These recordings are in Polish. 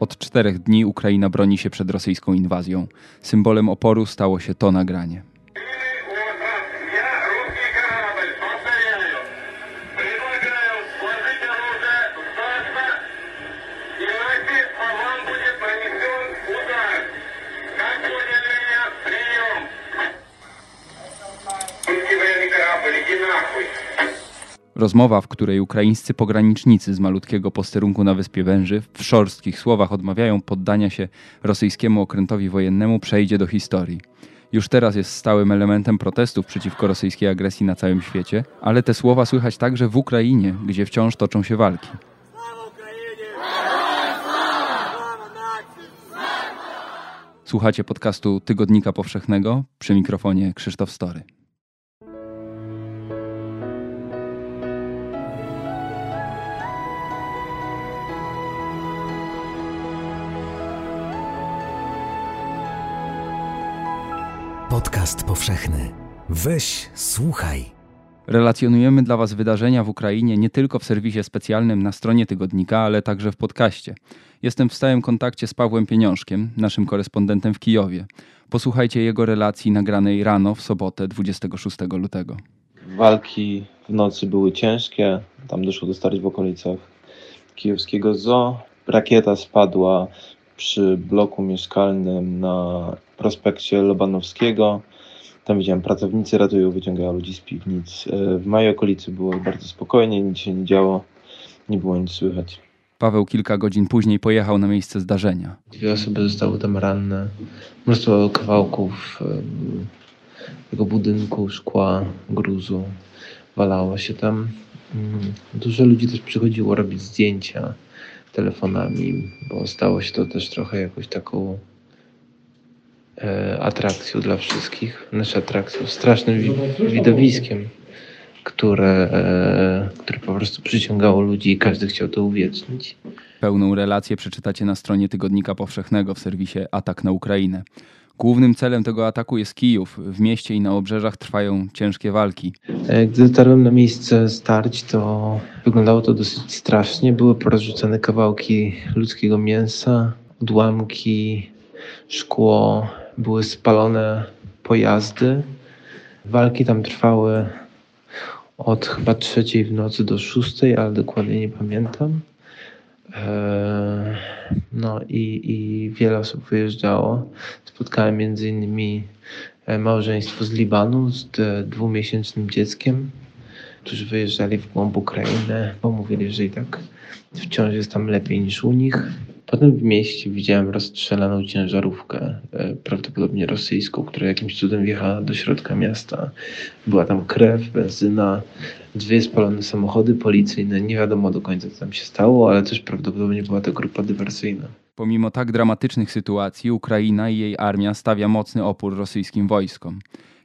Od czterech dni Ukraina broni się przed rosyjską inwazją. Symbolem oporu stało się to nagranie. Rozmowa, w której ukraińscy pogranicznicy z malutkiego posterunku na Wyspie Węży w szorstkich słowach odmawiają poddania się rosyjskiemu okrętowi wojennemu, przejdzie do historii. Już teraz jest stałym elementem protestów przeciwko rosyjskiej agresji na całym świecie, ale te słowa słychać także w Ukrainie, gdzie wciąż toczą się walki. Słuchacie podcastu Tygodnika Powszechnego przy mikrofonie Krzysztof Story. Podcast powszechny. Weź, słuchaj. Relacjonujemy dla Was wydarzenia w Ukrainie nie tylko w serwisie specjalnym na stronie tygodnika, ale także w podcaście. Jestem w stałym kontakcie z Pawłem Pieniążkiem, naszym korespondentem w Kijowie. Posłuchajcie jego relacji nagranej rano w sobotę 26 lutego. Walki w nocy były ciężkie. Tam doszło do starć w okolicach kijowskiego zoo. Rakieta spadła przy bloku mieszkalnym na prospekcie Lobanowskiego. Tam widziałem, pracownicy ratują, wyciągają ludzi z piwnic. E, W mojej okolicy było bardzo spokojnie, nic się nie działo, nie było nic słychać. Paweł kilka godzin później pojechał na miejsce zdarzenia. Dwie osoby zostały tam ranne. Mnóstwo kawałków tego budynku, szkła, gruzu walało się tam. Mm, Dużo ludzi też przychodziło robić zdjęcia telefonami, bo stało się to też trochę jakąś taką atrakcją dla wszystkich. Znaczy atrakcją, strasznym wi- widowiskiem, które, e, które po prostu przyciągało ludzi i każdy chciał to uwiecznić. Pełną relację przeczytacie na stronie Tygodnika Powszechnego w serwisie Atak na Ukrainę. Głównym celem tego ataku jest Kijów. W mieście i na obrzeżach trwają ciężkie walki. E, Gdy dotarłem na miejsce starć, to wyglądało to dosyć strasznie. Były porozrzucane kawałki ludzkiego mięsa, odłamki, szkło, były spalone pojazdy. Walki tam trwały od chyba trzeciej w nocy do szóstej, ale dokładnie nie pamiętam. Eee, No i, i wiele osób wyjeżdżało. Spotkałem między innymi e, małżeństwo z Libanu z e, dwumiesięcznym dzieckiem, którzy wyjeżdżali w głąb Ukrainy, bo mówili, że i tak wciąż jest tam lepiej niż u nich. Potem w mieście widziałem rozstrzelaną ciężarówkę, e, prawdopodobnie rosyjską, która jakimś cudem wjechała do środka miasta. Była tam krew, benzyna, dwie spalone samochody policyjne. Nie wiadomo do końca, co tam się stało, ale też prawdopodobnie była to grupa dywersyjna. Pomimo tak dramatycznych sytuacji, Ukraina i jej armia stawia mocny opór rosyjskim wojskom.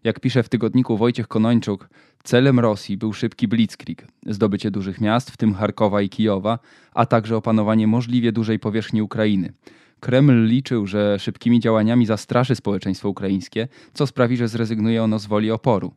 Jak pisze w tygodniku Wojciech Konończuk, celem Rosji był szybki blitzkrieg, zdobycie dużych miast, w tym Charkowa i Kijowa, a także opanowanie możliwie dużej powierzchni Ukrainy. Kreml liczył, że szybkimi działaniami zastraszy społeczeństwo ukraińskie, co sprawi, że zrezygnuje ono z woli oporu.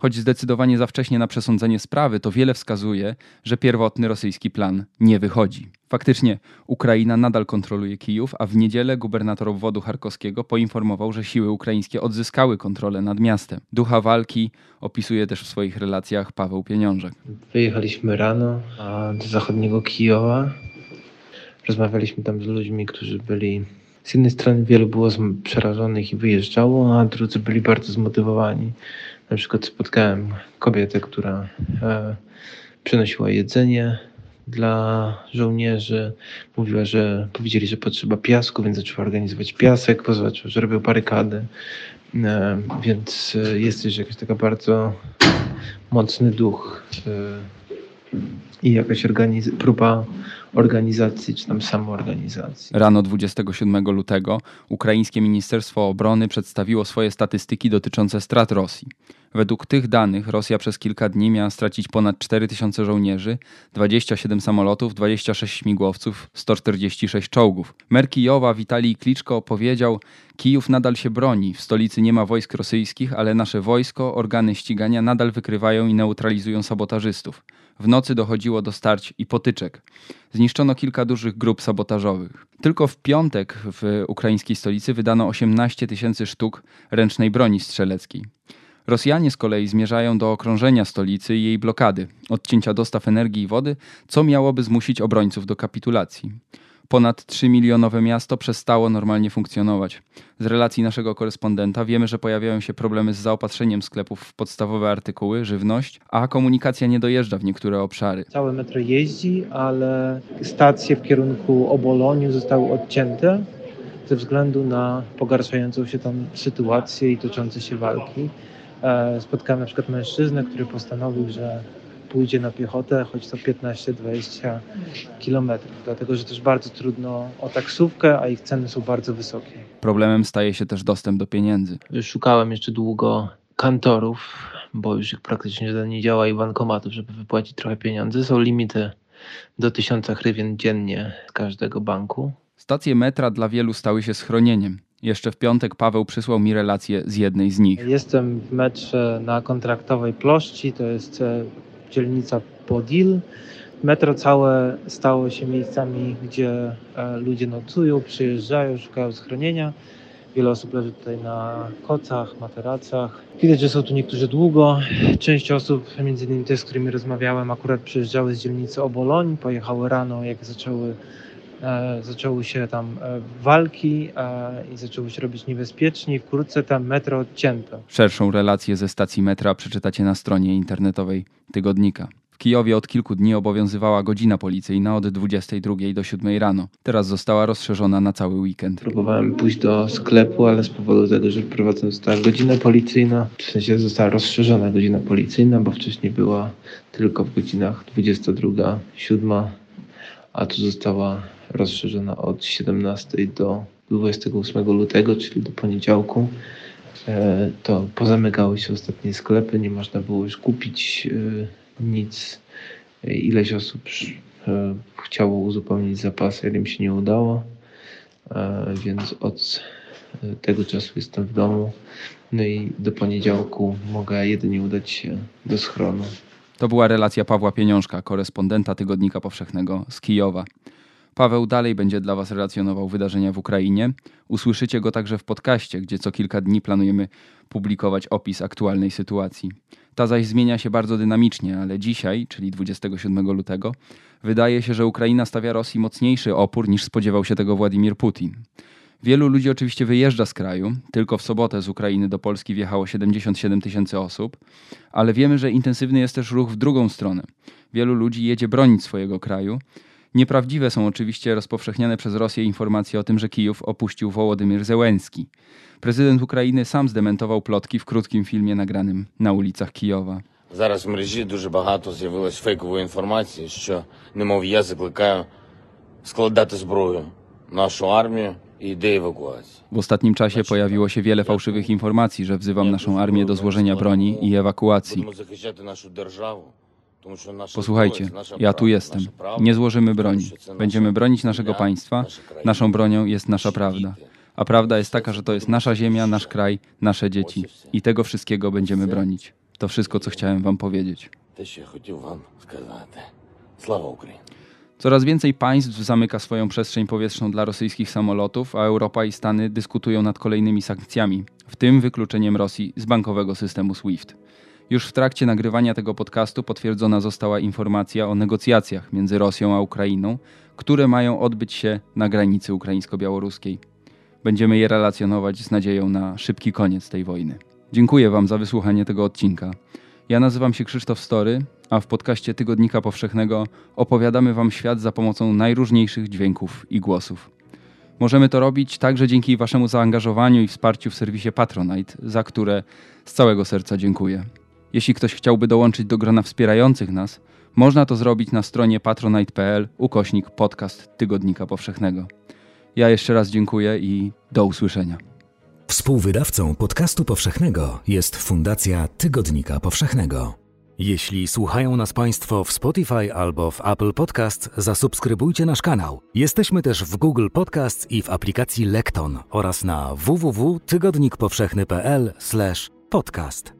Choć zdecydowanie za wcześnie na przesądzenie sprawy, to wiele wskazuje, że pierwotny rosyjski plan nie wychodzi. Faktycznie Ukraina nadal kontroluje Kijów, a w niedzielę gubernator obwodu charkowskiego poinformował, że siły ukraińskie odzyskały kontrolę nad miastem. Ducha walki opisuje też w swoich relacjach Paweł Pieniążek. Wyjechaliśmy rano do zachodniego Kijowa. Rozmawialiśmy tam z ludźmi, którzy byli. Z jednej strony wielu było przerażonych i wyjeżdżało, a drudzy byli bardzo zmotywowani. Na przykład spotkałem kobietę, która e, przynosiła jedzenie dla żołnierzy. Mówiła, że powiedzieli, że potrzeba piasku, więc zaczęła organizować piasek, zobaczyła, że robią barykady. E, więc e, jest też jakaś taka bardzo mocny duch e, i jakaś organiz- próba organizacji, czy tam samoorganizacji. Rano 27 lutego ukraińskie Ministerstwo Obrony przedstawiło swoje statystyki dotyczące strat Rosji. Według tych danych Rosja przez kilka dni miała stracić ponad 4000 żołnierzy, 27 samolotów, 26 śmigłowców, 146 czołgów. Mer Kijowa Witalij Kliczko powiedział: Kijów nadal się broni, w stolicy nie ma wojsk rosyjskich, ale nasze wojsko, organy ścigania nadal wykrywają i neutralizują sabotażystów. W nocy dochodziło do starć i potyczek. Zniszczono kilka dużych grup sabotażowych. Tylko w piątek w ukraińskiej stolicy wydano 18 tysięcy sztuk ręcznej broni strzeleckiej. Rosjanie z kolei zmierzają do okrążenia stolicy i jej blokady, odcięcia dostaw energii i wody, co miałoby zmusić obrońców do kapitulacji. Ponad 3-milionowe miasto przestało normalnie funkcjonować. Z relacji naszego korespondenta wiemy, że pojawiają się problemy z zaopatrzeniem sklepów w podstawowe artykuły, żywność, a komunikacja nie dojeżdża w niektóre obszary. Całe metro jeździ, ale stacje w kierunku Oboloniu zostały odcięte ze względu na pogarszającą się tam sytuację i toczące się walki. E, spotkałem na przykład mężczyznę, który postanowił, że pójdzie na piechotę, choć to 15-20 kilometrów, dlatego że też bardzo trudno o taksówkę, a ich ceny są bardzo wysokie. Problemem staje się też dostęp do pieniędzy. Szukałem jeszcze długo kantorów, bo już ich praktycznie żaden nie działa i bankomatów, żeby wypłacić trochę pieniędzy. Są limity do 1000 hrywien dziennie z każdego banku. Stacje metra dla wielu stały się schronieniem. Jeszcze w piątek Paweł przysłał mi relację z jednej z nich. Jestem w metrze na kontraktowej ploszci, to jest e, dzielnica Podil. Metro całe stało się miejscami, gdzie e, ludzie nocują, przyjeżdżają, szukają schronienia. Wiele osób leży tutaj na kocach, materacach. Widać, że są tu niektórzy długo. Część osób, między innymi te, z którymi rozmawiałem, akurat przyjeżdżały z dzielnicy Oboloń, pojechały rano, jak zaczęły, zaczęły się tam e, walki e, i zaczęły się robić niebezpiecznie. Wkrótce tam metro odcięto. Szerszą relację ze stacji metra przeczytacie na stronie internetowej tygodnika. W Kijowie od kilku dni obowiązywała godzina policyjna od 22 do 7 rano. Teraz została rozszerzona na cały weekend. Próbowałem pójść do sklepu, ale z powodu tego, że wprowadzona została godzina policyjna, w sensie została rozszerzona godzina policyjna, bo wcześniej była tylko w godzinach 22, 7, a tu została rozszerzona od 17 do 28 lutego, czyli do poniedziałku. E, To pozamykały się ostatnie sklepy, nie można było już kupić e, nic. Ileś osób e, chciało uzupełnić zapasy, ale im się nie udało. Więc od tego czasu jestem w domu. No i do poniedziałku mogę jedynie udać się do schronu. To była relacja Pawła Pieniążka, korespondenta Tygodnika Powszechnego z Kijowa. Paweł dalej będzie dla Was relacjonował wydarzenia w Ukrainie. Usłyszycie go także w podcaście, gdzie co kilka dni planujemy publikować opis aktualnej sytuacji. Ta zaś zmienia się bardzo dynamicznie, ale dzisiaj, czyli 27 lutego, wydaje się, że Ukraina stawia Rosji mocniejszy opór niż spodziewał się tego Władimir Putin. Wielu ludzi oczywiście wyjeżdża z kraju. Tylko w sobotę z Ukrainy do Polski wjechało 77 tysięcy osób, ale wiemy, że intensywny jest też ruch w drugą stronę. Wielu ludzi jedzie bronić swojego kraju. Nieprawdziwe są oczywiście rozpowszechniane przez Rosję informacje o tym, że Kijów opuścił Wołodymyr Zełenski. Prezydent Ukrainy sam zdementował plotki w krótkim filmie nagranym na ulicach Kijowa. Зараз в мережі дуже багато з'явилось фейкової інформації, що, немов я закликаю складати зброю нашу армію і йде евакуація. W ostatnim czasie pojawiło się wiele fałszywych informacji, że wzywam naszą armię do złożenia broni i ewakuacji. Posłuchajcie, ja tu jestem. Nie złożymy broni. Będziemy bronić naszego państwa. Naszą bronią jest nasza prawda. A prawda jest taka, że to jest nasza ziemia, nasz kraj, nasze dzieci. I tego wszystkiego będziemy bronić. To wszystko, co chciałem Wam powiedzieć. Coraz więcej państw zamyka swoją przestrzeń powietrzną dla rosyjskich samolotów, a Europa i Stany dyskutują nad kolejnymi sankcjami, w tym wykluczeniem Rosji z bankowego systemu SWIFT. Już w trakcie nagrywania tego podcastu potwierdzona została informacja o negocjacjach między Rosją a Ukrainą, które mają odbyć się na granicy ukraińsko-białoruskiej. Będziemy je relacjonować z nadzieją na szybki koniec tej wojny. Dziękuję Wam za wysłuchanie tego odcinka. Ja nazywam się Krzysztof Story, a w podcaście Tygodnika Powszechnego opowiadamy Wam świat za pomocą najróżniejszych dźwięków i głosów. Możemy to robić także dzięki Waszemu zaangażowaniu i wsparciu w serwisie Patronite, za które z całego serca dziękuję. Jeśli ktoś chciałby dołączyć do grona wspierających nas, można to zrobić na stronie patronite.pl ukośnik podcast Tygodnika Powszechnego. Ja jeszcze raz dziękuję i do usłyszenia. Współwydawcą podcastu powszechnego jest Fundacja Tygodnika Powszechnego. Jeśli słuchają nas Państwo w Spotify albo w Apple Podcast, zasubskrybujcie nasz kanał. Jesteśmy też w Google Podcast i w aplikacji Lekton oraz na www.tygodnikpowszechny.pl/podcast.